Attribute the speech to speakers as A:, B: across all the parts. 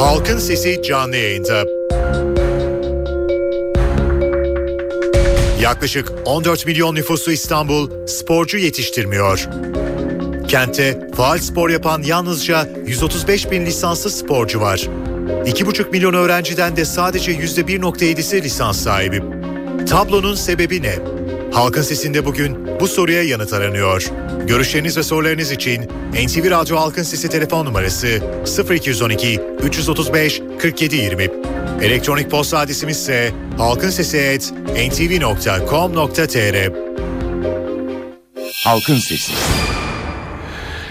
A: Halkın Sesi canlı yayında. Yaklaşık 14 milyon nüfuslu İstanbul sporcu yetiştirmiyor. Kentte faal spor yapan yalnızca 135 bin lisanslı sporcu var. 2,5 milyon öğrenciden de sadece %1.7'si lisans sahibi. Tablonun sebebi ne? Halkın Sesi'nde bugün bu soruya yanıt aranıyor. Görüşleriniz ve sorularınız için NTV Radyo Halkın Sesi telefon numarası 0212 335 4720. Elektronik posta adresimiz ise halkinsesi@ntv.com.tr.
B: Halkın Sesi.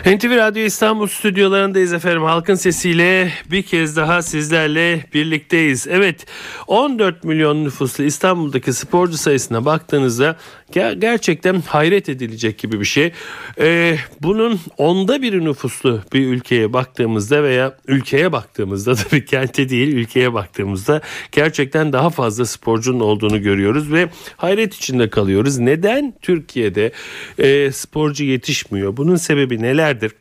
C: NTV Radyo İstanbul stüdyolarındayız efendim. Halkın sesiyle bir kez daha sizlerle birlikteyiz. Evet 14 milyon nüfuslu İstanbul'daki sporcu sayısına baktığınızda ger- gerçekten hayret edilecek gibi bir şey. Ee, bunun onda biri nüfuslu bir ülkeye baktığımızda veya ülkeye baktığımızda tabii kente değil ülkeye baktığımızda gerçekten daha fazla sporcunun olduğunu görüyoruz ve hayret içinde kalıyoruz. Neden Türkiye'de e, sporcu yetişmiyor? Bunun sebebi nelerdir?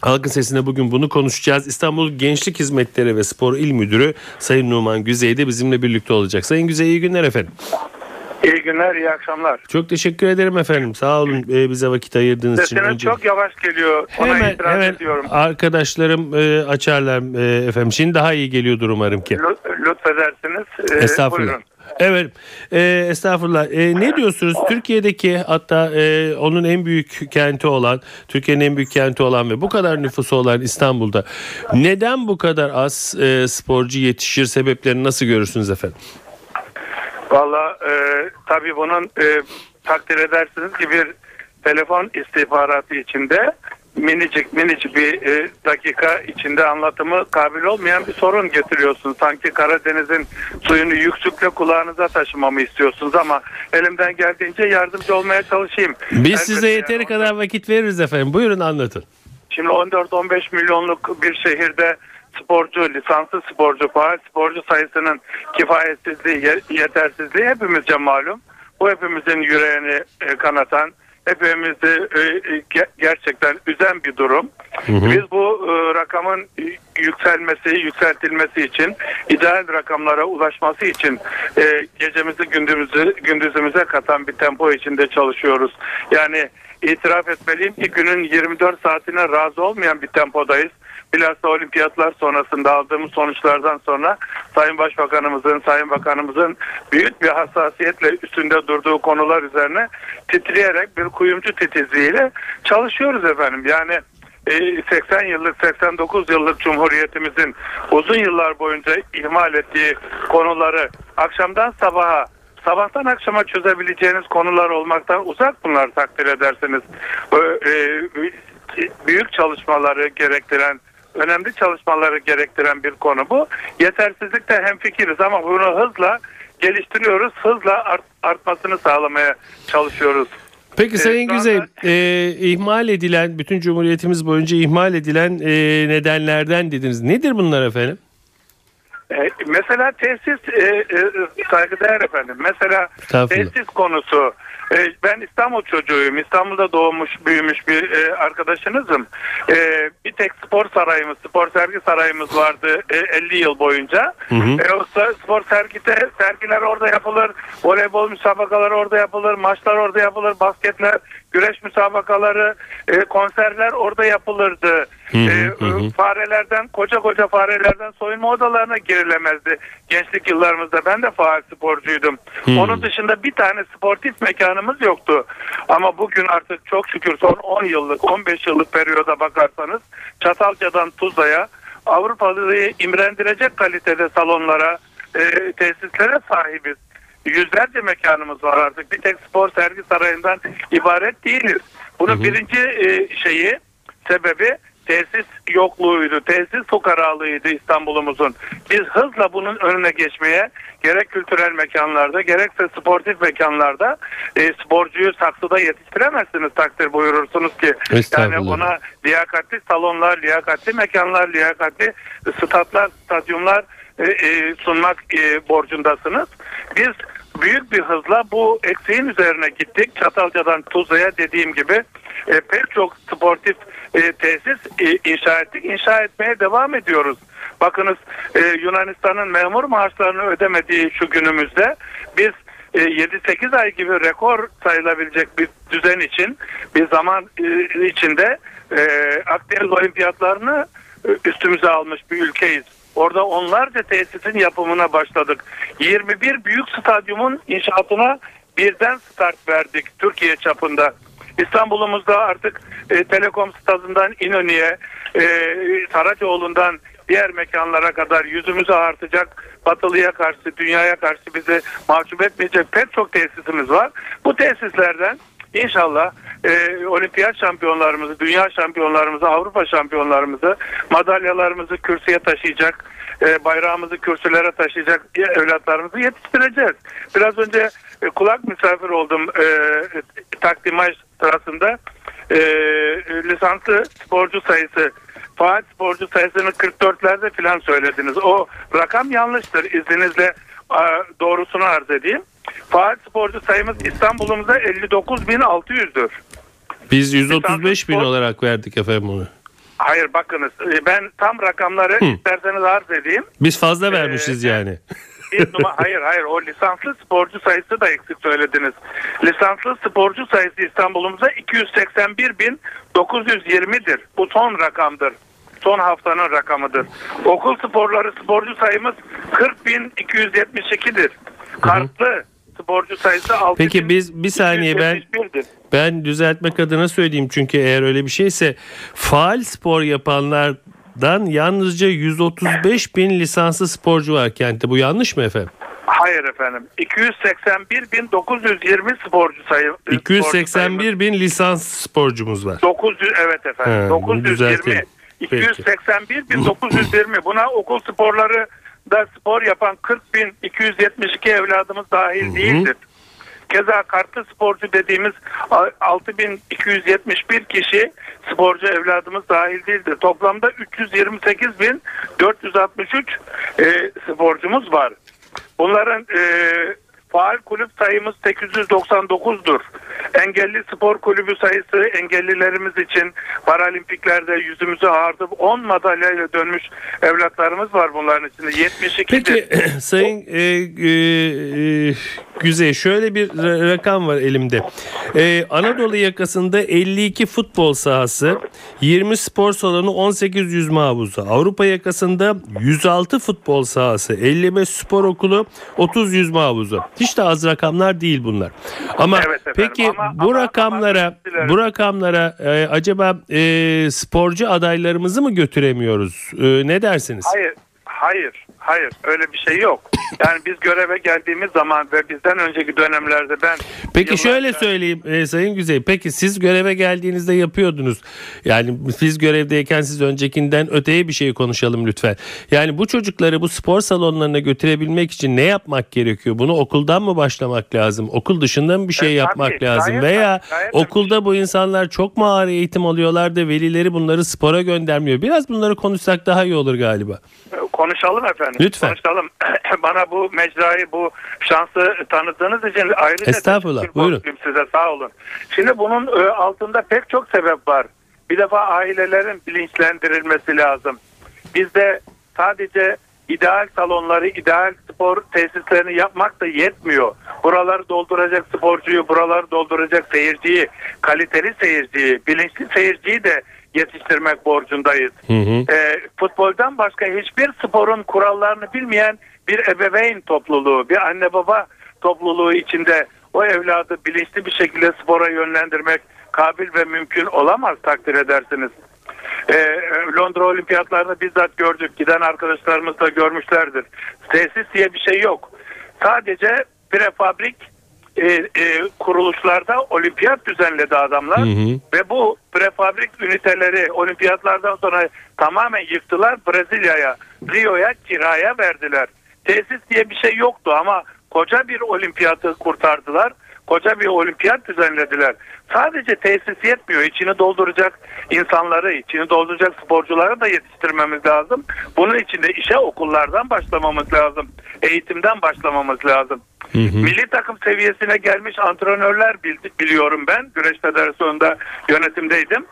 C: Halkın Sesi'nde bugün bunu konuşacağız. İstanbul Gençlik Hizmetleri ve Spor İl Müdürü Sayın Numan Güzey de bizimle birlikte olacak. Sayın Güzey iyi günler efendim.
D: İyi günler, iyi akşamlar.
C: Çok teşekkür ederim efendim. Sağ olun e, bize vakit ayırdığınız için.
D: Sesiniz çok yavaş geliyor. Ona
C: hemen,
D: itiraz
C: hemen
D: ediyorum.
C: arkadaşlarım e, açarlar e, efendim. Şimdi daha iyi geliyordur umarım ki.
D: Lü- Lütfedersiniz. Ee,
C: Estağfurullah.
D: buyurun.
C: Evet, e, estağfurullah. E, ne diyorsunuz? Türkiye'deki hatta e, onun en büyük kenti olan, Türkiye'nin en büyük kenti olan ve bu kadar nüfusu olan İstanbul'da neden bu kadar az e, sporcu yetişir? Sebeplerini nasıl görürsünüz efendim?
D: Valla e, tabii bunun e, takdir edersiniz ki bir telefon istihbaratı içinde minicik minicik bir e, dakika içinde anlatımı kabil olmayan bir sorun getiriyorsun. Sanki Karadeniz'in suyunu yüksükle kulağınıza taşımamı istiyorsunuz ama elimden geldiğince yardımcı olmaya çalışayım.
C: Biz
D: Elbette
C: size yeteri
D: yani
C: kadar vakit veririz efendim. Buyurun anlatın.
D: Şimdi 14-15 milyonluk bir şehirde sporcu, lisanslı sporcu, faal sporcu sayısının kifayetsizliği, ye- yetersizliği hepimizce malum. Bu hepimizin yüreğini e, kanatan, hepimizi e, e, ge- gerçekten üzen bir durum. Biz bu rakamın yükselmesi, yükseltilmesi için, ideal rakamlara ulaşması için gecemizi gündüzümüzü, gündüzümüze katan bir tempo içinde çalışıyoruz. Yani itiraf etmeliyim ki günün 24 saatine razı olmayan bir tempodayız. Bilhassa olimpiyatlar sonrasında aldığımız sonuçlardan sonra Sayın Başbakanımızın, Sayın Bakanımızın büyük bir hassasiyetle üstünde durduğu konular üzerine titreyerek bir kuyumcu titizliğiyle çalışıyoruz efendim. Yani e, 80 yıllık 89 yıllık Cumhuriyetimizin uzun yıllar boyunca ihmal ettiği konuları akşamdan sabaha sabahtan akşama çözebileceğiniz konular olmaktan uzak bunlar takdir ederseniz. Ö- e, büyük çalışmaları gerektiren önemli çalışmaları gerektiren bir konu bu. Yetersizlikte hemfikiriz ama bunu hızla geliştiriyoruz. Hızla art- artmasını sağlamaya çalışıyoruz.
C: Peki Sayın
D: şu
C: Güzey,
D: anda-
C: e, ihmal edilen, bütün Cumhuriyetimiz boyunca ihmal edilen e, nedenlerden dediniz. Nedir bunlar efendim?
D: E, mesela tesis e, e, saygıdeğer efendim. Mesela tesis konusu. E, ben İstanbul çocuğuyum. İstanbul'da doğmuş, büyümüş bir e, arkadaşınızım. E, bir tek spor sarayımız, spor sergi sarayımız vardı e, 50 yıl boyunca.
C: hı.
D: E, o spor sergide sergiler orada yapılır. Voleybol müsabakaları orada yapılır. Maçlar orada yapılır. Basketler, güreş müsabakaları, e, konserler orada yapılırdı.
C: hı,
D: E,
C: hı hı.
D: farelerden koca koca farelerden soyunma odalarına girilemezdi gençlik yıllarımızda. Ben de faal sporcuydum.
C: Hmm.
D: Onun dışında bir tane sportif mekanımız yoktu. Ama bugün artık çok şükür son 10 yıllık 15 yıllık periyoda bakarsanız Çatalca'dan Tuzla'ya Avrupalı'yı imrendirecek kalitede salonlara, e, tesislere sahibiz. Yüzlerce mekanımız var artık. Bir tek spor sergi sarayından ibaret değiliz. Bunun birinci e, şeyi, sebebi tesis yokluğuydu. Tesis fukaralığıydı İstanbul'umuzun. Biz hızla bunun önüne geçmeye gerek kültürel mekanlarda gerekse sportif mekanlarda e, sporcuyu saksıda yetiştiremezsiniz takdir buyurursunuz ki. Yani ona liyakatli salonlar, liyakatli mekanlar, liyakatli statlar, stadyumlar sunmak e, borcundasınız. Biz büyük bir hızla bu eksiğin üzerine gittik. Çatalca'dan Tuzla'ya dediğim gibi e, pek çok sportif e, tesis e, inşa ettik. İnşa etmeye devam ediyoruz. Bakınız e, Yunanistan'ın memur maaşlarını ödemediği şu günümüzde biz e, 7-8 ay gibi rekor sayılabilecek bir düzen için bir zaman e, içinde e, Akdeniz olimpiyatlarını e, üstümüze almış bir ülkeyiz. Orada onlarca tesisin yapımına başladık. 21 büyük stadyumun inşaatına birden start verdik Türkiye çapında. İstanbul'umuzda artık e, Telekom stadından İnönü'ye, e, Saracoğlu'ndan diğer mekanlara kadar yüzümüzü artacak, batılıya karşı, dünyaya karşı bizi mahcup etmeyecek pek çok tesisimiz var. Bu tesislerden inşallah e, olimpiyat şampiyonlarımızı, dünya şampiyonlarımızı, Avrupa şampiyonlarımızı, madalyalarımızı kürsüye taşıyacak, e, bayrağımızı kürsülere taşıyacak evlatlarımızı yetiştireceğiz. Biraz önce e, kulak misafir oldum e, takdimaj sırasında e, lisanslı sporcu sayısı faal sporcu sayısını 44'lerde falan söylediniz. O rakam yanlıştır. İzninizle doğrusunu arz edeyim. Faal sporcu sayımız İstanbul'umuzda 59.600'dür.
C: Biz 135 bin olarak verdik efendim onu.
D: Hayır bakınız e, ben tam rakamları Hı. isterseniz arz edeyim.
C: Biz fazla vermişiz ee, yani.
D: Bir numara, hayır hayır o lisanslı sporcu sayısı da eksik söylediniz. Lisanslı sporcu sayısı İstanbul'umuzda 281.920'dir. Bu son rakamdır. Son haftanın rakamıdır. Okul sporları sporcu sayımız 40.272'dir. Kartlı sporcu sayısı 6
C: Peki biz bir saniye ben ben düzeltmek adına söyleyeyim çünkü eğer öyle bir şeyse faal spor yapanlardan yalnızca 135 bin lisanslı sporcu var kentte. Bu yanlış mı efendim?
D: Hayır efendim. 281.920 sporcu sayı.
C: 281 bin lisans sporcumuz var.
D: 900 evet efendim. Ha, 920. 281.920 buna okul sporları da spor yapan 40.272 evladımız dahil Hı-hı. değildir. Keza kartlı sporcu dediğimiz 6271 kişi sporcu evladımız dahil değildir. Toplamda 328.463 e, sporcumuz var. Bunların e, faal kulüp sayımız 899'dur. Engelli spor kulübü sayısı engellilerimiz için paralimpiklerde yüzümüzü ağırtıp 10 madalyayla dönmüş evlatlarımız var bunların içinde. 72
C: Peki Sayın e, e, e, Güzey şöyle bir rakam var elimde. E, Anadolu yakasında 52 futbol sahası, 20 spor salonu, 18 yüzme havuzu. Avrupa yakasında 106 futbol sahası, 55 spor okulu, 30 yüzme havuzu. Hiç de az rakamlar değil bunlar. Ama evet peki ama, bu ama, rakamlara ama bu rakamlara e, acaba e, sporcu adaylarımızı mı götüremiyoruz? E, ne dersiniz?
D: Hayır. Hayır, hayır öyle bir şey yok. Yani biz göreve geldiğimiz zaman ve bizden önceki dönemlerde ben...
C: Peki şöyle söyleyeyim e, Sayın Güzey. Peki siz göreve geldiğinizde yapıyordunuz. Yani biz görevdeyken siz öncekinden öteye bir şey konuşalım lütfen. Yani bu çocukları bu spor salonlarına götürebilmek için ne yapmak gerekiyor? Bunu okuldan mı başlamak lazım? Okul dışında mı bir şey e, yapmak tabii, lazım? Gayet, Veya gayet okulda bu insanlar çok mu ağır eğitim alıyorlar da velileri bunları spora göndermiyor? Biraz bunları konuşsak daha iyi olur galiba.
D: Konuşalım efendim.
C: Lütfen.
D: Konuşalım. Bana bu mecrayı, bu şansı tanıdığınız için ayrıca
C: Estağfurullah. Buyurun.
D: size. Sağ olun. Şimdi bunun e, altında pek çok sebep var. Bir defa ailelerin bilinçlendirilmesi lazım. Bizde sadece ideal salonları, ideal spor tesislerini yapmak da yetmiyor. Buraları dolduracak sporcuyu, buraları dolduracak seyirciyi, kaliteli seyirciyi, bilinçli seyirciyi de yetiştirmek borcundayız. Hı hı. E, futboldan başka hiçbir sporun kurallarını bilmeyen bir ebeveyn topluluğu, bir anne baba topluluğu içinde o evladı bilinçli bir şekilde spora yönlendirmek kabil ve mümkün olamaz takdir edersiniz. Ee, Londra olimpiyatlarını bizzat gördük. Giden arkadaşlarımız da görmüşlerdir. Tesis diye bir şey yok. Sadece prefabrik e, e, kuruluşlarda olimpiyat düzenledi adamlar hı hı. ve bu prefabrik üniteleri olimpiyatlardan sonra tamamen yıktılar Brezilya'ya, Rio'ya kiraya verdiler. Tesis diye bir şey yoktu ama koca bir olimpiyatı kurtardılar. Koca bir olimpiyat düzenlediler. Sadece tesis yetmiyor. İçini dolduracak insanları, içini dolduracak sporcuları da yetiştirmemiz lazım. Bunun için de işe okullardan başlamamız lazım. Eğitimden başlamamız lazım. Hı hı. Milli takım seviyesine gelmiş antrenörler biliyorum ben. Güreş Federasyonu'nda yönetimdeydim.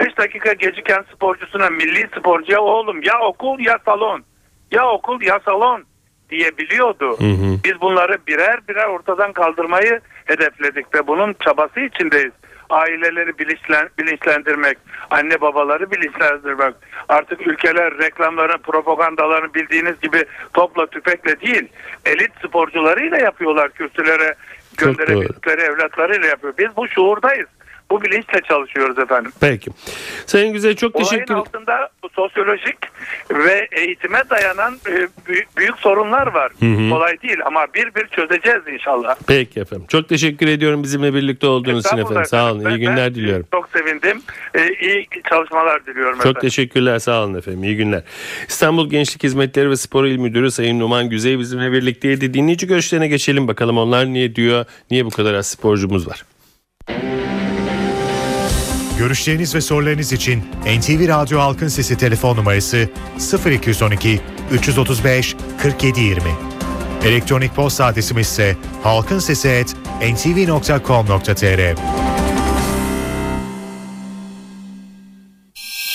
D: 5 dakika geciken sporcusuna milli sporcuya oğlum ya okul ya salon ya okul ya salon diyebiliyordu.
C: Hı hı.
D: Biz bunları birer birer ortadan kaldırmayı hedefledik ve bunun çabası içindeyiz. Aileleri bilinçlen, bilinçlendirmek, anne babaları bilinçlendirmek. Artık ülkeler reklamların, propagandalarını bildiğiniz gibi topla tüfekle değil, elit sporcularıyla yapıyorlar kürsülere gönderebildikleri evlatlarıyla yapıyor. Biz bu şuurdayız. Bu bilinçle çalışıyoruz efendim.
C: Peki. Sayın Güzel çok
D: Olayın
C: teşekkür
D: altında bu sosyolojik ve eğitime dayanan e, büyük, büyük sorunlar var.
C: Hı hı.
D: Kolay değil ama bir bir çözeceğiz inşallah.
C: Peki efendim. Çok teşekkür ediyorum bizimle birlikte olduğunuz için efendim. Sağ olun. İyi günler
D: ben
C: diliyorum.
D: Çok sevindim. E, iyi çalışmalar diliyorum
C: Çok
D: efendim.
C: teşekkürler sağ olun efendim iyi günler. İstanbul Gençlik Hizmetleri ve Spor İl Müdürü Sayın Numan Güzey bizimle birlikteydi. Dinleyici görüşlerine geçelim bakalım onlar niye diyor niye bu kadar az sporcumuz var.
A: Görüşleriniz ve sorularınız için NTV Radyo Halkın Sesi telefon numarası 0212 335 4720. Elektronik posta adresimiz ise halkinsesi@ntv.com.tr.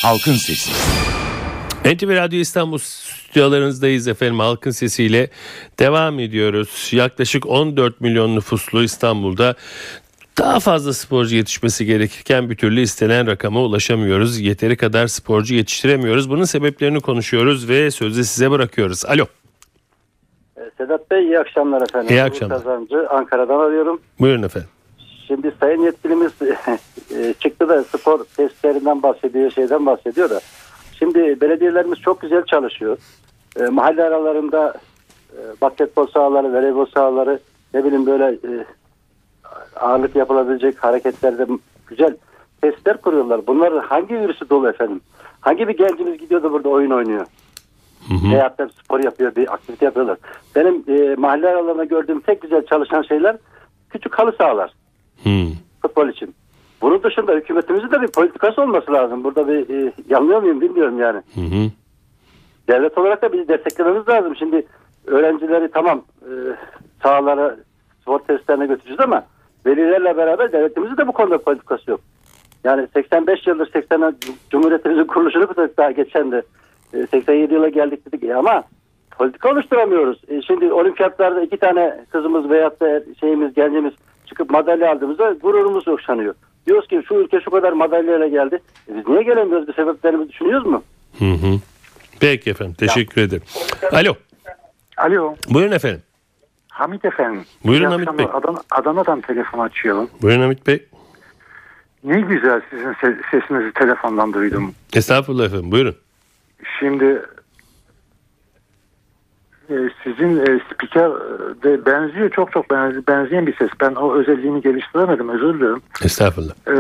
B: Halkın Sesi.
C: NTV Radyo İstanbul stüdyolarınızdayız efendim halkın sesiyle devam ediyoruz. Yaklaşık 14 milyon nüfuslu İstanbul'da daha fazla sporcu yetişmesi gerekirken bir türlü istenen rakama ulaşamıyoruz. Yeteri kadar sporcu yetiştiremiyoruz. Bunun sebeplerini konuşuyoruz ve sözü size bırakıyoruz. Alo.
E: Sedat Bey iyi akşamlar efendim.
C: İyi akşamlar.
E: Kazancı Ankara'dan arıyorum.
C: Buyurun efendim.
E: Şimdi sayın yetkilimiz e, çıktı da spor testlerinden bahsediyor, şeyden bahsediyor da. Şimdi belediyelerimiz çok güzel çalışıyor. E, mahalle aralarında e, basketbol sahaları, voleybol sahaları, ne bileyim böyle e, ağırlık yapılabilecek hareketlerde güzel testler kuruyorlar. Bunların hangi virüsü dolu efendim? Hangi bir gencimiz gidiyor da burada oyun oynuyor? Veyahut da spor yapıyor, bir aktivite yapıyorlar. Benim e, mahalle aralarında gördüğüm tek güzel çalışan şeyler küçük halı sahalar
C: Hmm.
E: futbol için. Bunun dışında hükümetimizin de bir politikası olması lazım. Burada bir e, yanılıyor muyum bilmiyorum yani.
C: Hı hı.
E: Devlet olarak da bizi desteklememiz lazım. Şimdi öğrencileri tamam e, sahalara spor testlerine götüreceğiz ama velilerle beraber devletimizin de bu konuda politikası yok. Yani 85 yıldır 80 Cumhuriyetimizin kuruluşunu daha geçen de. E, 87 yıla geldik dedik E, ama politika oluşturamıyoruz. E, şimdi olimpiyatlarda iki tane kızımız veyahut da şeyimiz gencimiz çıkıp madalya aldığımızda gururumuz okşanıyor. Diyoruz ki şu ülke şu kadar madalyayla geldi. E, biz niye gelemiyoruz? Bir sebeplerimizi düşünüyoruz mu?
C: Hı hı. Peki efendim teşekkür ederim. Alo.
F: Alo,
C: Buyurun efendim.
F: Hamit efendim.
C: Buyurun Hamit. Bey.
F: Adana, Adana'dan telefon açıyorum.
C: Buyurun Hamit Bey.
F: Ne güzel sizin se- sesinizi telefondan duydum.
C: Estağfurullah efendim buyurun.
F: Şimdi e, sizin e, spiker de benziyor, çok çok benzeyen bir ses. Ben o özelliğini geliştiremedim, özür dilerim.
C: Estağfurullah.
F: E,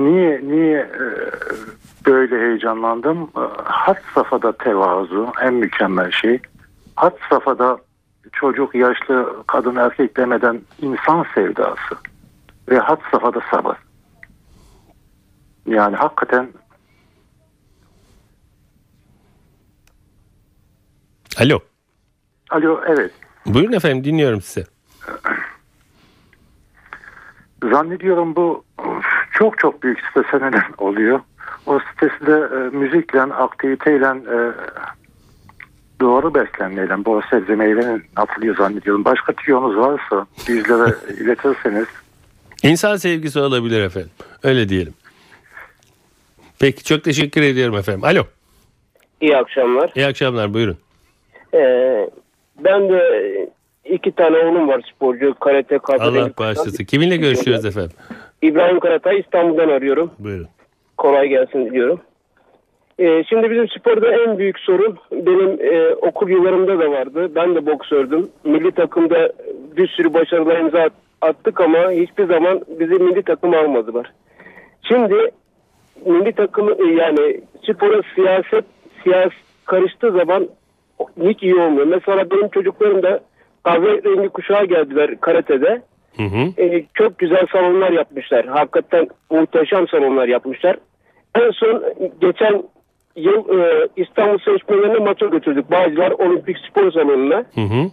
F: niye niye e, böyle heyecanlandım? E, Had safhada tevazu, en mükemmel şey. Had safhada çocuk, yaşlı, kadın, erkek demeden insan sevdası. Ve had safhada sabır. Yani hakikaten
C: Alo.
F: alo evet
C: Buyurun efendim dinliyorum sizi.
F: zannediyorum bu çok çok büyük strese neden oluyor. O stresi de e, müzikle, aktiviteyle e, doğru beslenmeyle, bol sebze meyvenin atılıyor zannediyorum. Başka tüyonuz varsa bizlere iletirseniz
C: İnsan sevgisi olabilir efendim. Öyle diyelim. Peki çok teşekkür ediyorum efendim. Alo.
G: İyi akşamlar.
C: İyi akşamlar buyurun.
G: Ee, ben de iki tane oğlum var sporcu. Karate, karate.
C: Allah bağışlasın. Kiminle görüşüyoruz efendim?
G: İbrahim Karatay İstanbul'dan arıyorum.
C: Buyurun.
G: Kolay gelsin diyorum. Ee, şimdi bizim sporda en büyük sorun benim e, okul yıllarımda da vardı. Ben de boksördüm. Milli takımda bir sürü başarılar imza at- attık ama hiçbir zaman bizi milli takım almadılar. Şimdi milli takımı e, yani spora siyaset siyas karıştığı zaman hiç iyi olmuyor. Mesela benim çocuklarım da kahverengi kuşağa geldiler karatede.
C: Hı hı.
G: E, çok güzel salonlar yapmışlar. Hakikaten muhteşem salonlar yapmışlar. En son geçen yıl e, İstanbul seçmelerine maça götürdük. Bağcılar Olimpik Spor Salonu'na.
C: Hı hı.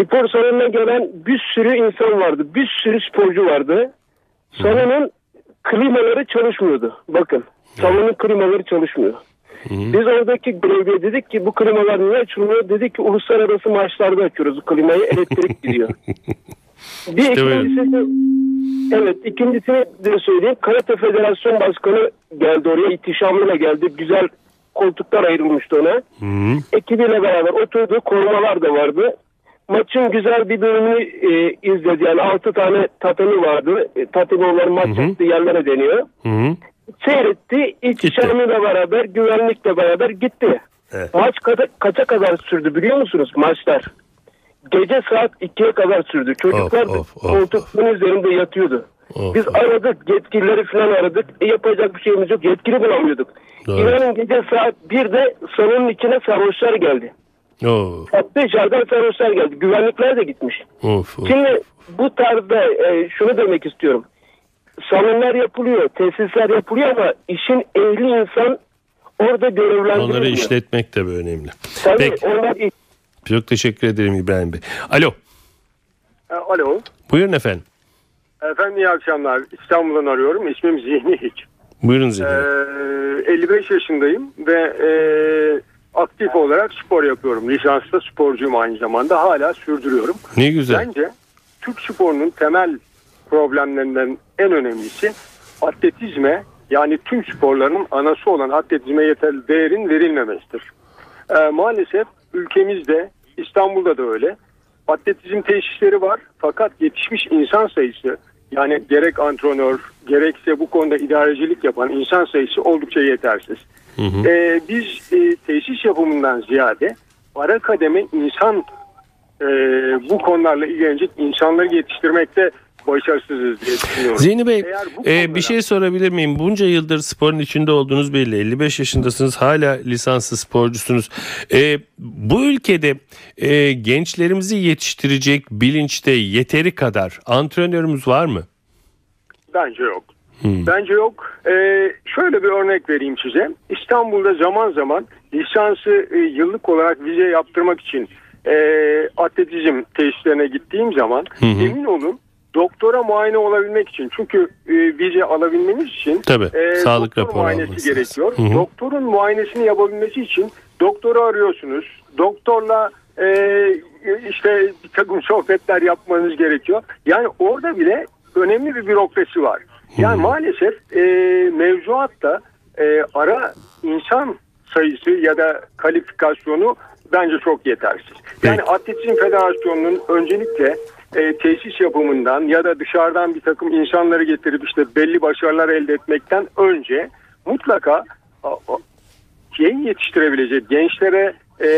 G: Spor salonuna gelen bir sürü insan vardı. Bir sürü sporcu vardı. Salonun klimaları çalışmıyordu. Bakın salonun klimaları çalışmıyor. Biz oradaki görevliye dedik ki bu klimalar niye açılmıyor? Dedik ki uluslararası maçlarda açıyoruz klimayı elektrik gidiyor. Bir
C: İşte
G: ikincisi evet ikincisini de söyleyeyim. Karate Federasyon Başkanı geldi oraya ihtişamıyla geldi. Güzel koltuklar ayrılmıştı ona.
C: Hı.
G: Ekibiyle beraber oturdu. Korumalar da vardı. Maçın güzel bir bölümünü e, izledi. Yani 6 tane tatami vardı. E, tatami maç yaptığı yerlere deniyor.
C: Hı.
G: Seyretti. İhtişamıyla beraber, güvenlikle beraber gitti.
C: Evet.
G: Maç kaça kadar sürdü biliyor musunuz maçlar? Gece saat 2'ye kadar sürdü. Çocuklar
C: Of, of, of,
G: koltukların üzerinde yatıyordu.
C: Of,
G: Biz
C: of.
G: aradık yetkilileri falan aradık. E, yapacak bir şeyimiz yok. Yetkili bulamıyorduk.
C: Doğru.
G: İnanın gece saat 1'de salonun içine sarhoşlar geldi.
C: Oo.
G: Dışarıdan sarhoşlar geldi. Güvenlikler de gitmiş.
C: Of, of.
G: Şimdi bu tarzda e, şunu demek istiyorum. Salonlar yapılıyor, tesisler yapılıyor ama işin ehli insan orada görevlendirilmiyor.
C: Onları işletmek de önemli.
G: Tabii
C: Peki.
G: onlar
C: Çok teşekkür ederim İbrahim Bey. Alo.
B: E, Alo.
C: Buyurun efendim.
B: Efendim iyi akşamlar. İstanbul'dan arıyorum. İsmim Zihni Hiç.
C: Buyurun
B: Ee,
C: Zihni.
B: 55 yaşındayım ve e, aktif olarak spor yapıyorum. Lisanslı sporcuyum aynı zamanda. Hala sürdürüyorum.
C: ne güzel.
B: Bence Türk sporunun temel problemlerinden en önemlisi atletizme yani tüm sporların anası olan atletizme yeterli değerin verilmemesidir. Ee, maalesef ülkemizde İstanbul'da da öyle. Atletizm tesisleri var fakat yetişmiş insan sayısı yani gerek antrenör gerekse bu konuda idarecilik yapan insan sayısı oldukça yetersiz. Ee, biz e, tesis yapımından ziyade ara kademe insan e, bu konularla ilgilenecek insanları yetiştirmekte başarısızız diye düşünüyorum.
C: Zihni Bey e, bir şey sorabilir miyim? Bunca yıldır sporun içinde olduğunuz belli. 55 yaşındasınız hala lisanslı sporcusunuz. E, bu ülkede e, gençlerimizi yetiştirecek bilinçte yeteri kadar antrenörümüz var mı?
B: Bence yok. Bence yok. Ee, şöyle bir örnek vereyim size. İstanbul'da zaman zaman lisansı e, yıllık olarak vize yaptırmak için e, atletizm tesislerine gittiğim zaman emin olun doktora muayene olabilmek için çünkü e, vize alabilmeniz için
C: Tabii, sağlık
B: doktor
C: raporu
B: muayenesi gerekiyor.
C: Hı hı.
B: Doktorun muayenesini yapabilmesi için doktoru arıyorsunuz. Doktorla e, işte bir takım sohbetler yapmanız gerekiyor. Yani orada bile önemli bir bürokrasi var. Yani maalesef e, mevzuatta e, ara insan sayısı ya da kalifikasyonu bence çok yetersiz. Yani
C: Peki.
B: Atletizm Federasyonu'nun öncelikle e, tesis yapımından ya da dışarıdan bir takım insanları getirip işte belli başarılar elde etmekten önce mutlaka şey yetiştirebilecek, gençlere e,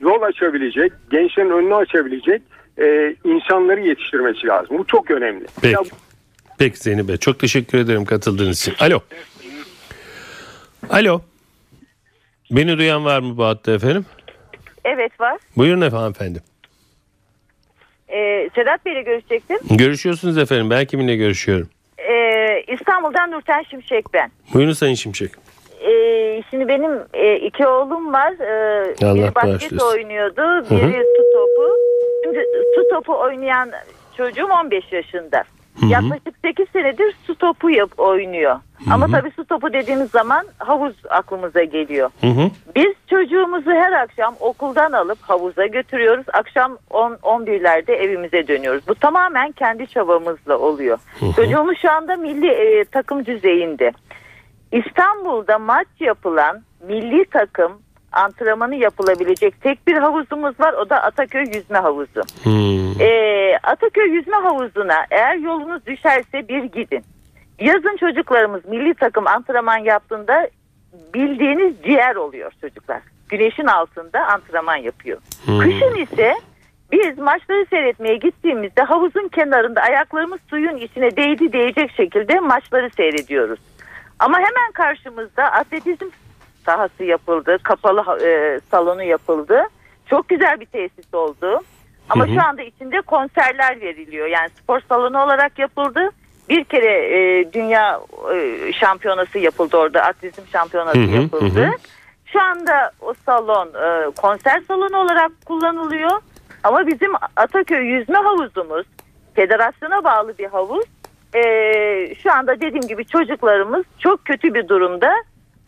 B: yol açabilecek, gençlerin önünü açabilecek e, insanları yetiştirmesi lazım. Bu çok önemli.
C: Peki.
B: Ya
C: Peki Zihni Bey çok teşekkür ederim katıldığınız için. Alo. Alo. Beni duyan var mı bu hatta efendim?
H: Evet var.
C: Buyurun efendim efendim.
H: Ee, Sedat Bey'le görüşecektim.
C: Görüşüyorsunuz efendim. Ben kiminle görüşüyorum?
H: Ee, İstanbul'dan Nurten Şimşek ben.
C: Buyurun Sayın Şimşek.
H: Ee, şimdi benim e, iki oğlum var. Ee,
C: Allah
H: biri basket oynuyordu. Biri su topu. Şimdi su topu oynayan çocuğum 15 yaşında. Yaklaşık 8 senedir su topu yap oynuyor. Ama tabii su topu dediğimiz zaman havuz aklımıza geliyor.
C: Hı hı.
H: Biz çocuğumuzu her akşam okuldan alıp havuza götürüyoruz. Akşam 10 11'lerde evimize dönüyoruz. Bu tamamen kendi çabamızla oluyor. Çocuğumuz şu anda milli e, takım düzeyinde. İstanbul'da maç yapılan milli takım antrenmanı yapılabilecek tek bir havuzumuz var. O da Ataköy Yüzme Havuzu.
C: Hmm.
H: Ee, Ataköy Yüzme Havuzu'na eğer yolunuz düşerse bir gidin. Yazın çocuklarımız milli takım antrenman yaptığında bildiğiniz ciğer oluyor çocuklar. Güneşin altında antrenman yapıyor. Kışın ise biz maçları seyretmeye gittiğimizde havuzun kenarında ayaklarımız suyun içine değdi değecek şekilde maçları seyrediyoruz. Ama hemen karşımızda atletizm sahası yapıldı, kapalı e, salonu yapıldı. Çok güzel bir tesis oldu. Ama şu anda içinde konserler veriliyor. Yani spor salonu olarak yapıldı. Bir kere e, dünya e, şampiyonası yapıldı orada. Atletizm şampiyonası
C: Hı hı,
H: yapıldı.
C: hı hı.
H: Şu anda o salon e, konser salonu olarak kullanılıyor. Ama bizim Ataköy yüzme havuzumuz federasyona bağlı bir havuz. E, şu anda dediğim gibi çocuklarımız çok kötü bir durumda.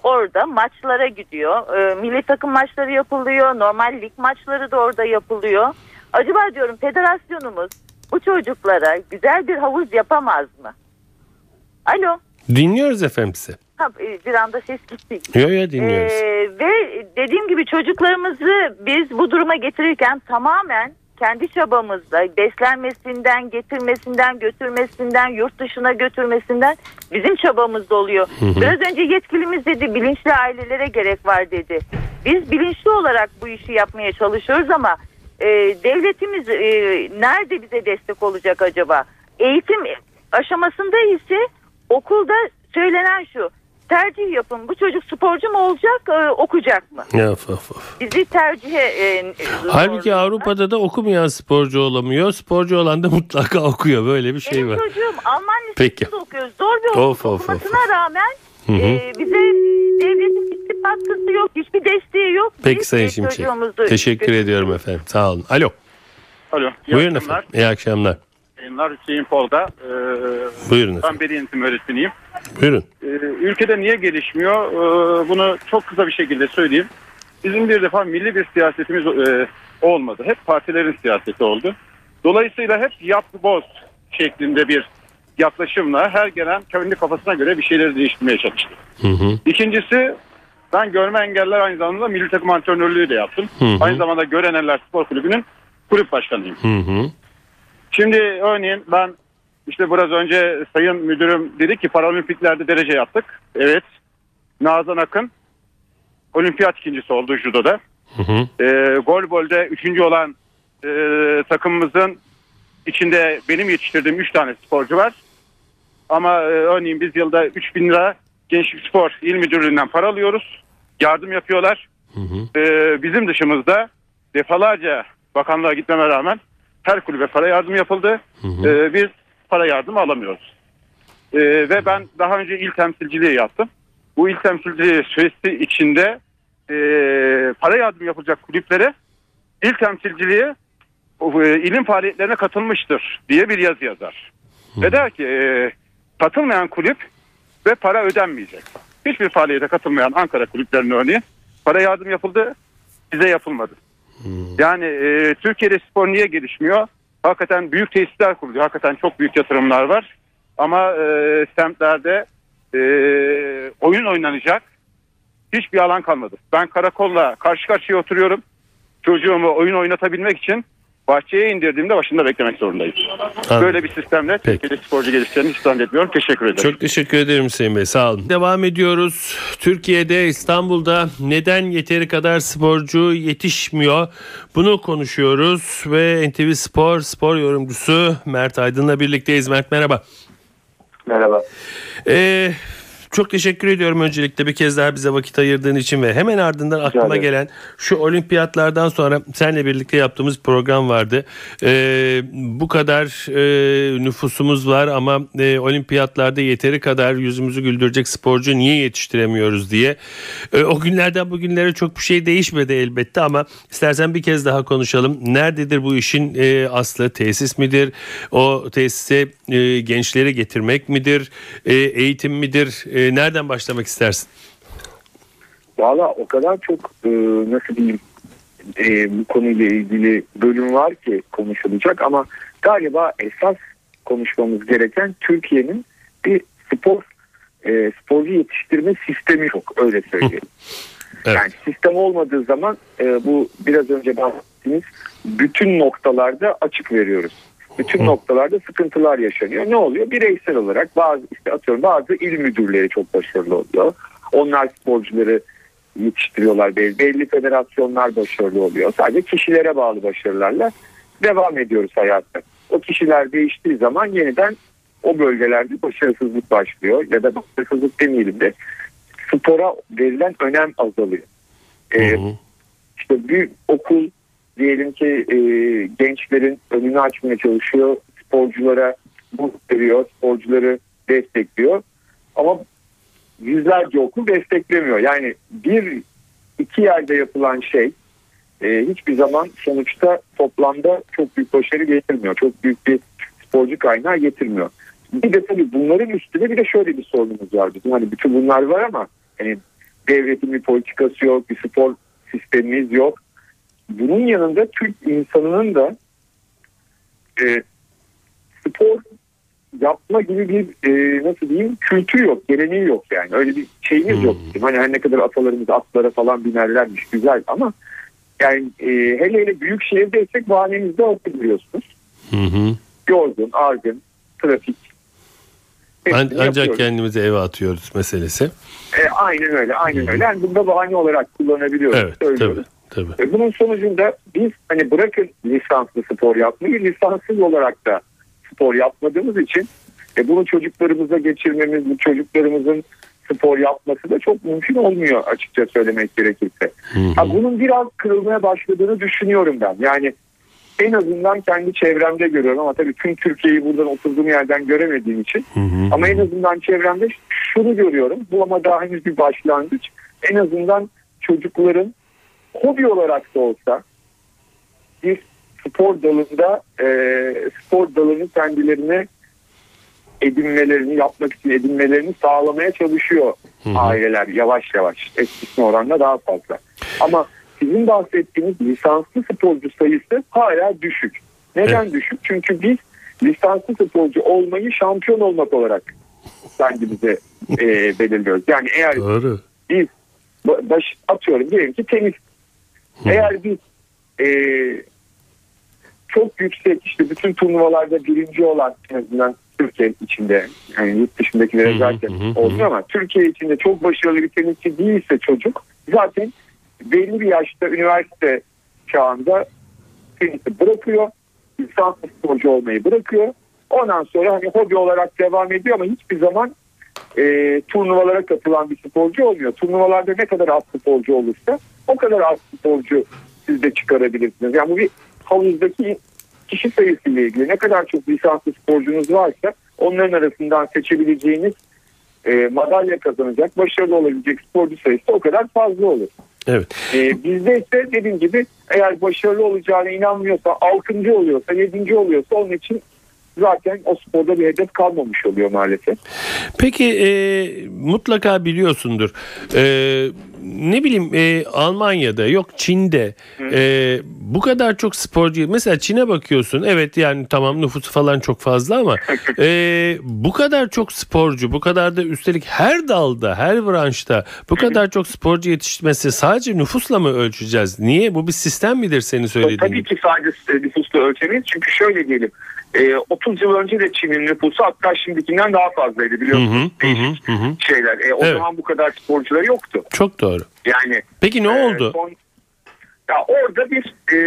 H: Orada maçlara gidiyor. E, milli takım maçları yapılıyor. Normal lig maçları da orada yapılıyor. Acaba diyorum federasyonumuz bu çocuklara güzel bir havuz yapamaz mı? Alo.
C: Dinliyoruz efendim sizi.
H: Ha, e, bir anda ses gitti.
C: Yo yo dinliyoruz.
H: Ee, ve dediğim gibi çocuklarımızı biz bu duruma getirirken tamamen kendi çabamızla beslenmesinden, getirmesinden, götürmesinden, yurt dışına götürmesinden bizim çabamızda oluyor. Biraz önce yetkilimiz dedi bilinçli ailelere gerek var dedi. Biz bilinçli olarak bu işi yapmaya çalışıyoruz ama e, devletimiz e, nerede bize destek olacak acaba? Eğitim aşamasında ise okulda söylenen şu tercih yapın bu çocuk sporcu mu olacak e, okuyacak mı?
C: Of, of, of.
H: Bizi tercihe e,
C: Halbuki. Avrupa'da da okumayan sporcu olamıyor. Sporcu olan da mutlaka okuyor. Böyle bir şey
H: Benim
C: var.
H: çocuğum Alman lisesinde okuyor. Zor bir okul
C: Of, of,
H: okumasına
C: of, of.
H: rağmen
C: Hı hı.
H: e, bize devletin hiçbir katkısı yok. Hiçbir desteği yok.
C: Peki
H: Biz
C: Sayın Şimşek. Teşekkür ediyorum efendim. Sağ olun. Alo.
I: Alo. iyi
C: Buyurun
I: akşamlar.
C: efendim. İyi akşamlar.
I: Yayınlar Hüseyin Polda. Ee,
C: Buyurun
I: ben beri yönetim öğretmeniyim.
C: Buyurun.
I: Ee, ülkede niye gelişmiyor? Ee, bunu çok kısa bir şekilde söyleyeyim. Bizim bir defa milli bir siyasetimiz e, olmadı. Hep partilerin siyaseti oldu. Dolayısıyla hep yap boz şeklinde bir yaklaşımla her gelen kendi kafasına göre bir şeyleri değiştirmeye çalıştı.
C: Hı hı.
I: İkincisi ben görme engeller aynı zamanda milli takım antrenörlüğü de yaptım.
C: Hı hı.
I: Aynı zamanda Göreneller Spor Kulübü'nün kulüp başkanıyım.
C: Hı hı.
I: Şimdi örneğin ben işte biraz önce sayın müdürüm dedi ki paralimpiklerde derece yaptık. Evet. Nazan Akın olimpiyat ikincisi oldu judoda.
C: Hı hı.
I: Ee, golbolde üçüncü olan e, takımımızın içinde benim yetiştirdiğim üç tane sporcu var. Ama e, örneğin biz yılda 3000 lira Gençlik Spor İl Müdürlüğü'nden para alıyoruz. Yardım yapıyorlar.
C: Hı hı.
I: Ee, bizim dışımızda defalarca bakanlığa gitmeme rağmen her kulübe para yardım yapıldı.
C: Hı hı.
I: Ee, biz para yardımı alamıyoruz. Ee, ve ben daha önce il temsilciliği yaptım. Bu il temsilciliği süresi içinde e, para yardım yapılacak kulüplere il temsilciliği e, ilin faaliyetlerine katılmıştır diye bir yazı yazar. Ve der ki e, katılmayan kulüp ve para ödenmeyecek. Hiçbir faaliyete katılmayan Ankara kulüplerinin örneği para yardım yapıldı bize yapılmadı. Yani e, Türkiye'de spor niye gelişmiyor? Hakikaten büyük tesisler kuruluyor. Hakikaten çok büyük yatırımlar var. Ama e, semtlerde e, oyun oynanacak hiçbir alan kalmadı. Ben karakolla karşı karşıya oturuyorum. Çocuğumu oyun oynatabilmek için bahçeye indirdiğimde başında beklemek zorundayım.
C: Anladım.
I: Böyle bir sistemle. Türkiye'de sporcu gelişeceğini hiç zannetmiyorum. Teşekkür ederim.
C: Çok teşekkür ederim Hüseyin Bey. Sağ olun. Devam ediyoruz. Türkiye'de, İstanbul'da neden yeteri kadar sporcu yetişmiyor? Bunu konuşuyoruz ve NTV Spor spor yorumcusu Mert Aydın'la birlikteyiz. Mert merhaba.
J: Merhaba.
C: Ee, çok teşekkür ediyorum öncelikle bir kez daha bize vakit ayırdığın için ve hemen ardından aklıma gelen şu olimpiyatlardan sonra seninle birlikte yaptığımız program vardı. Ee, bu kadar e, nüfusumuz var ama e, olimpiyatlarda yeteri kadar yüzümüzü güldürecek sporcu niye yetiştiremiyoruz diye. E, o günlerden bugünlere çok bir şey değişmedi elbette ama istersen bir kez daha konuşalım. Nerededir bu işin e, aslı? Tesis midir? O tesise e, gençleri getirmek midir? E, eğitim midir? E, nereden başlamak istersin?
J: Valla o kadar çok e, nasıl diyeyim e, bu konuyla ilgili bölüm var ki konuşulacak ama galiba esas konuşmamız gereken Türkiye'nin bir spor e, sporcu yetiştirme sistemi yok öyle söyleyelim.
C: Evet.
J: Yani sistem olmadığı zaman e, bu biraz önce bahsettiğimiz bütün noktalarda açık veriyoruz. Bütün noktalarda sıkıntılar yaşanıyor. Ne oluyor? Bireysel olarak bazı işte atıyorum bazı il müdürleri çok başarılı oluyor. Onlar sporcuları yetiştiriyorlar. Belli, belli federasyonlar başarılı oluyor. Sadece kişilere bağlı başarılarla devam ediyoruz hayatta. O kişiler değiştiği zaman yeniden o bölgelerde başarısızlık başlıyor. Ya da başarısızlık demeyelim de spora verilen önem azalıyor. Ee,
C: Hı hı.
J: işte bir okul diyelim ki e, gençlerin önünü açmaya çalışıyor. Sporculara burs veriyor. Sporcuları destekliyor. Ama yüzlerce okul desteklemiyor. Yani bir iki yerde yapılan şey e, hiçbir zaman sonuçta toplamda çok büyük başarı getirmiyor. Çok büyük bir sporcu kaynağı getirmiyor. Bir de tabii bunların üstüne bir de şöyle bir sorunumuz var bizim. Hani bütün bunlar var ama hani devletin bir politikası yok, bir spor sistemimiz yok. Bunun yanında Türk insanının da e, spor yapma gibi bir e, nasıl diyeyim kültürü yok, geleneği yok yani. Öyle bir şeyimiz
C: Hmm.
J: yok. Hani her ne kadar atalarımız atlara falan binerlermiş güzel ama yani e, hele hele büyük şehirdeysek bahanemiz de olsun biliyorsunuz.
C: Hı hı.
J: Yorgun, argın, trafik.
C: An- ancak
J: yapıyoruz.
C: kendimizi eve atıyoruz meselesi.
J: E, aynen öyle, aynen öyle. Yani bunu da bahane olarak kullanabiliyoruz.
C: Evet
J: söylüyoruz.
C: tabii. Tabii.
J: E, Bunun sonucunda biz hani bırakın lisanslı spor yapmayı lisanssız olarak da spor yapmadığımız için e, bunu çocuklarımıza geçirmemiz, bu çocuklarımızın spor yapması da çok mümkün olmuyor açıkça söylemek gerekirse.
C: Hı hı.
J: Ha, bunun biraz kırılmaya başladığını düşünüyorum ben. Yani en azından kendi çevremde görüyorum ama tabii tüm Türkiye'yi buradan oturduğum yerden göremediğim için
C: Hı hı.
J: ama en azından çevremde şunu görüyorum. Bu ama daha henüz bir başlangıç. En azından çocukların hobi olarak da olsa bir spor dalında e, spor dalını kendilerine edinmelerini yapmak için edinmelerini sağlamaya çalışıyor
C: Hı hı.
J: aileler yavaş yavaş eskisine oranla daha fazla. Ama sizin bahsettiğiniz lisanslı sporcu sayısı hala düşük. Neden düşük? Çünkü biz lisanslı sporcu olmayı şampiyon olmak olarak kendimize e, belirliyoruz. Yani eğer
C: Doğru.
J: biz ba- baş atıyorum diyelim ki tenis. Eğer biz e, çok yüksek işte bütün turnuvalarda birinci olan en azından Türkiye içinde yani yurt dışındakilere zaten olmuyor ama Türkiye içinde çok başarılı bir tenisçi değilse çocuk zaten belli bir yaşta üniversite çağında tenisi bırakıyor. Lisanslı sporcu olmayı bırakıyor. Ondan sonra hani hobi olarak devam ediyor ama hiçbir zaman e, turnuvalara katılan bir sporcu olmuyor. Turnuvalarda ne kadar az sporcu olursa o kadar az sporcu siz de çıkarabilirsiniz. Yani bu bir havuzdaki kişi sayısıyla ilgili. Ne kadar çok lisanslı sporcunuz varsa onların arasından seçebileceğiniz e, madalya kazanacak, başarılı olabilecek sporcu sayısı o kadar fazla olur.
C: Evet.
J: E, bizde ise dediğim gibi eğer başarılı olacağına inanmıyorsa, altıncı oluyorsa, yedinci oluyorsa onun için zaten o sporda bir hedef kalmamış oluyor maalesef.
C: Peki e, mutlaka biliyorsundur. E, ne bileyim e, Almanya'da yok Çin'de e, bu kadar çok sporcu mesela Çin'e bakıyorsun evet yani tamam nüfusu falan çok fazla ama e, bu kadar çok sporcu bu kadar da üstelik her dalda her branşta bu kadar çok sporcu yetişmesi sadece nüfusla mı ölçeceğiz? Niye bu bir sistem midir senin söylediğin
J: Tabii ki sadece nüfusla ölçemeyiz. Çünkü şöyle diyelim. E, 30 yıl önce de Çin'in nüfusu hatta şimdikinden daha fazlaydı biliyorsunuz.
C: hı, hı hı, hı.
J: Şeyler. E, o
C: Evet.
J: zaman bu kadar sporcular yoktu.
C: Çok doğru.
J: Yani
C: Peki ne
J: e,
C: oldu?
J: son- ya orada bir e,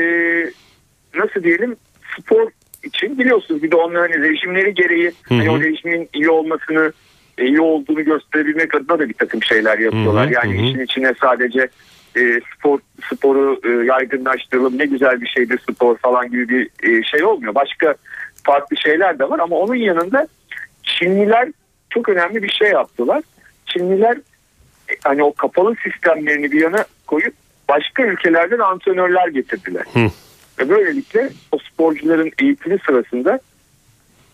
J: nasıl diyelim spor için biliyorsunuz bir de onların hani rejimleri gereği
C: Hı
J: hani
C: hı.
J: o rejimin iyi olmasını e, iyi olduğunu gösterebilmek adına da bir takım şeyler yapıyorlar.
C: Hı hı,
J: yani
C: hı.
J: işin içine sadece e, spor sporu e, yaygınlaştıralım ne güzel bir şeydir spor falan gibi bir e, şey olmuyor. Başka farklı şeyler de var ama onun yanında Çinliler çok önemli bir şey yaptılar. Çinliler e, hani o kapalı sistemlerini bir yana koyup başka ülkelerden antrenörler getirdiler.
C: Hı.
J: Ve böylelikle o sporcuların eğitimi sırasında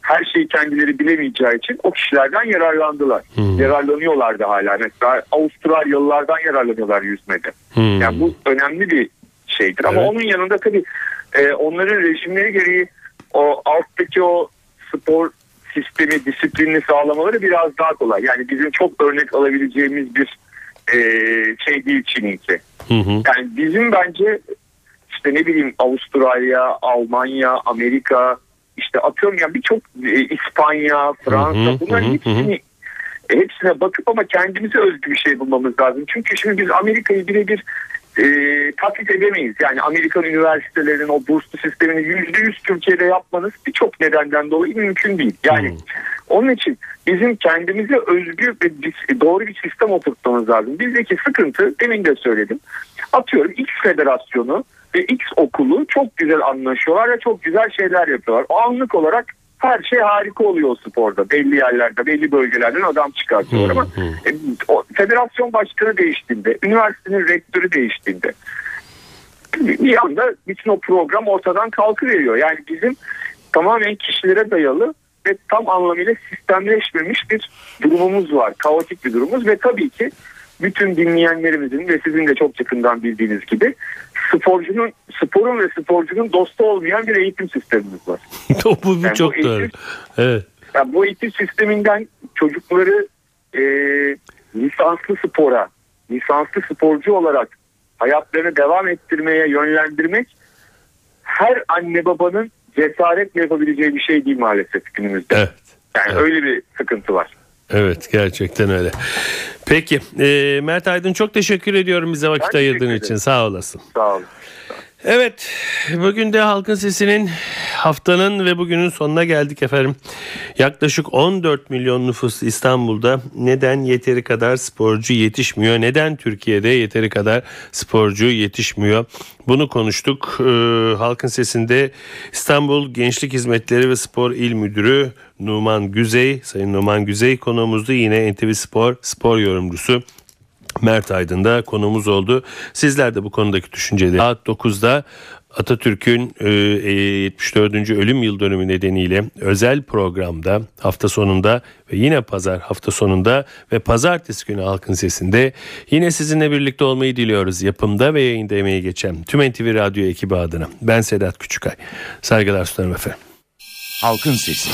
J: her şeyi kendileri bilemeyeceği için o kişilerden yararlandılar.
C: Hı.
J: Yararlanıyorlar da hala. Mesela Avustralyalılardan yararlanıyorlar yüzmede.
C: Hı.
J: Yani bu önemli bir şeydir. Ama
C: Evet.
J: onun yanında tabii e, onların rejimleri gereği o alttaki o spor sistemi, disiplinini sağlamaları biraz daha kolay. Yani bizim çok örnek alabileceğimiz bir e, şey değil Çin'inki.
C: Hı hı.
J: Yani bizim bence işte ne bileyim Avustralya, Almanya, Amerika işte atıyorum ya birçok e, İspanya, Fransa
C: Hı hı,
J: bunların
C: hı hı,
J: hepsini e, hepsine bakıp ama kendimize özgü bir şey bulmamız lazım. Çünkü şimdi biz Amerika'yı birebir e, taklit edemeyiz. Yani Amerikan üniversitelerinin o burslu sistemini yüzde yüz Türkiye'de yapmanız birçok nedenden dolayı mümkün değil. Yani
C: Hmm.
J: onun için bizim kendimize özgü ve doğru bir sistem oturtmamız lazım. Bizdeki sıkıntı demin de söyledim. Atıyorum X federasyonu ve X okulu çok güzel anlaşıyorlar ve çok güzel şeyler yapıyorlar. O anlık olarak her şey harika oluyor o sporda. Belli yerlerde, belli bölgelerden adam çıkartıyorlar ama e, o federasyon başkanı değiştiğinde, üniversitenin rektörü değiştiğinde bir anda bütün o program ortadan kalkıveriyor. Yani bizim tamamen kişilere dayalı ve tam anlamıyla sistemleşmemiş bir durumumuz var. Kaotik bir durumumuz ve tabii ki bütün dinleyenlerimizin ve sizin de çok yakından bildiğiniz gibi sporcunun sporun ve sporcunun dostu olmayan bir eğitim sistemimiz var.
C: bu, bu
J: Yani
C: çok
J: bu
C: doğru.
J: eğitim-
C: Evet.
J: Yani bu eğitim sisteminden çocukları e, lisanslı spora, lisanslı sporcu olarak hayatlarını devam ettirmeye yönlendirmek her anne babanın cesaretle yapabileceği bir şey değil maalesef günümüzde.
C: Evet.
J: Yani
C: Evet.
J: öyle bir sıkıntı var.
C: Evet gerçekten öyle. Peki e, Mert Aydın çok teşekkür ediyorum bize vakit ayırdığın için sağ olasın.
J: Sağ olun.
C: Evet bugün de Halkın Sesi'nin haftanın ve bugünün sonuna geldik efendim. Yaklaşık 14 milyon nüfuslu İstanbul'da neden yeteri kadar sporcu yetişmiyor? Neden Türkiye'de yeteri kadar sporcu yetişmiyor? Bunu konuştuk. Ee, Halkın Sesi'nde İstanbul Gençlik Hizmetleri ve Spor İl Müdürü Numan Güzey, Sayın Numan Güzey konuğumuzdu. Yine NTV Spor spor yorumcusu Mert Aydın da konuğumuz oldu. Sizler de bu konudaki düşünceleri saat 9'da Atatürk'ün e, e, 74. ölüm yıl dönümü nedeniyle özel programda hafta sonunda ve yine pazar hafta sonunda ve pazartesi günü Halkın Sesi'nde yine sizinle birlikte olmayı diliyoruz. Yapımda ve yayında emeği geçen tüm NTV Radyo ekibi adına. Ben Sedat Küçükay. Saygılar sunarım efendim.
K: Halkın Sesi.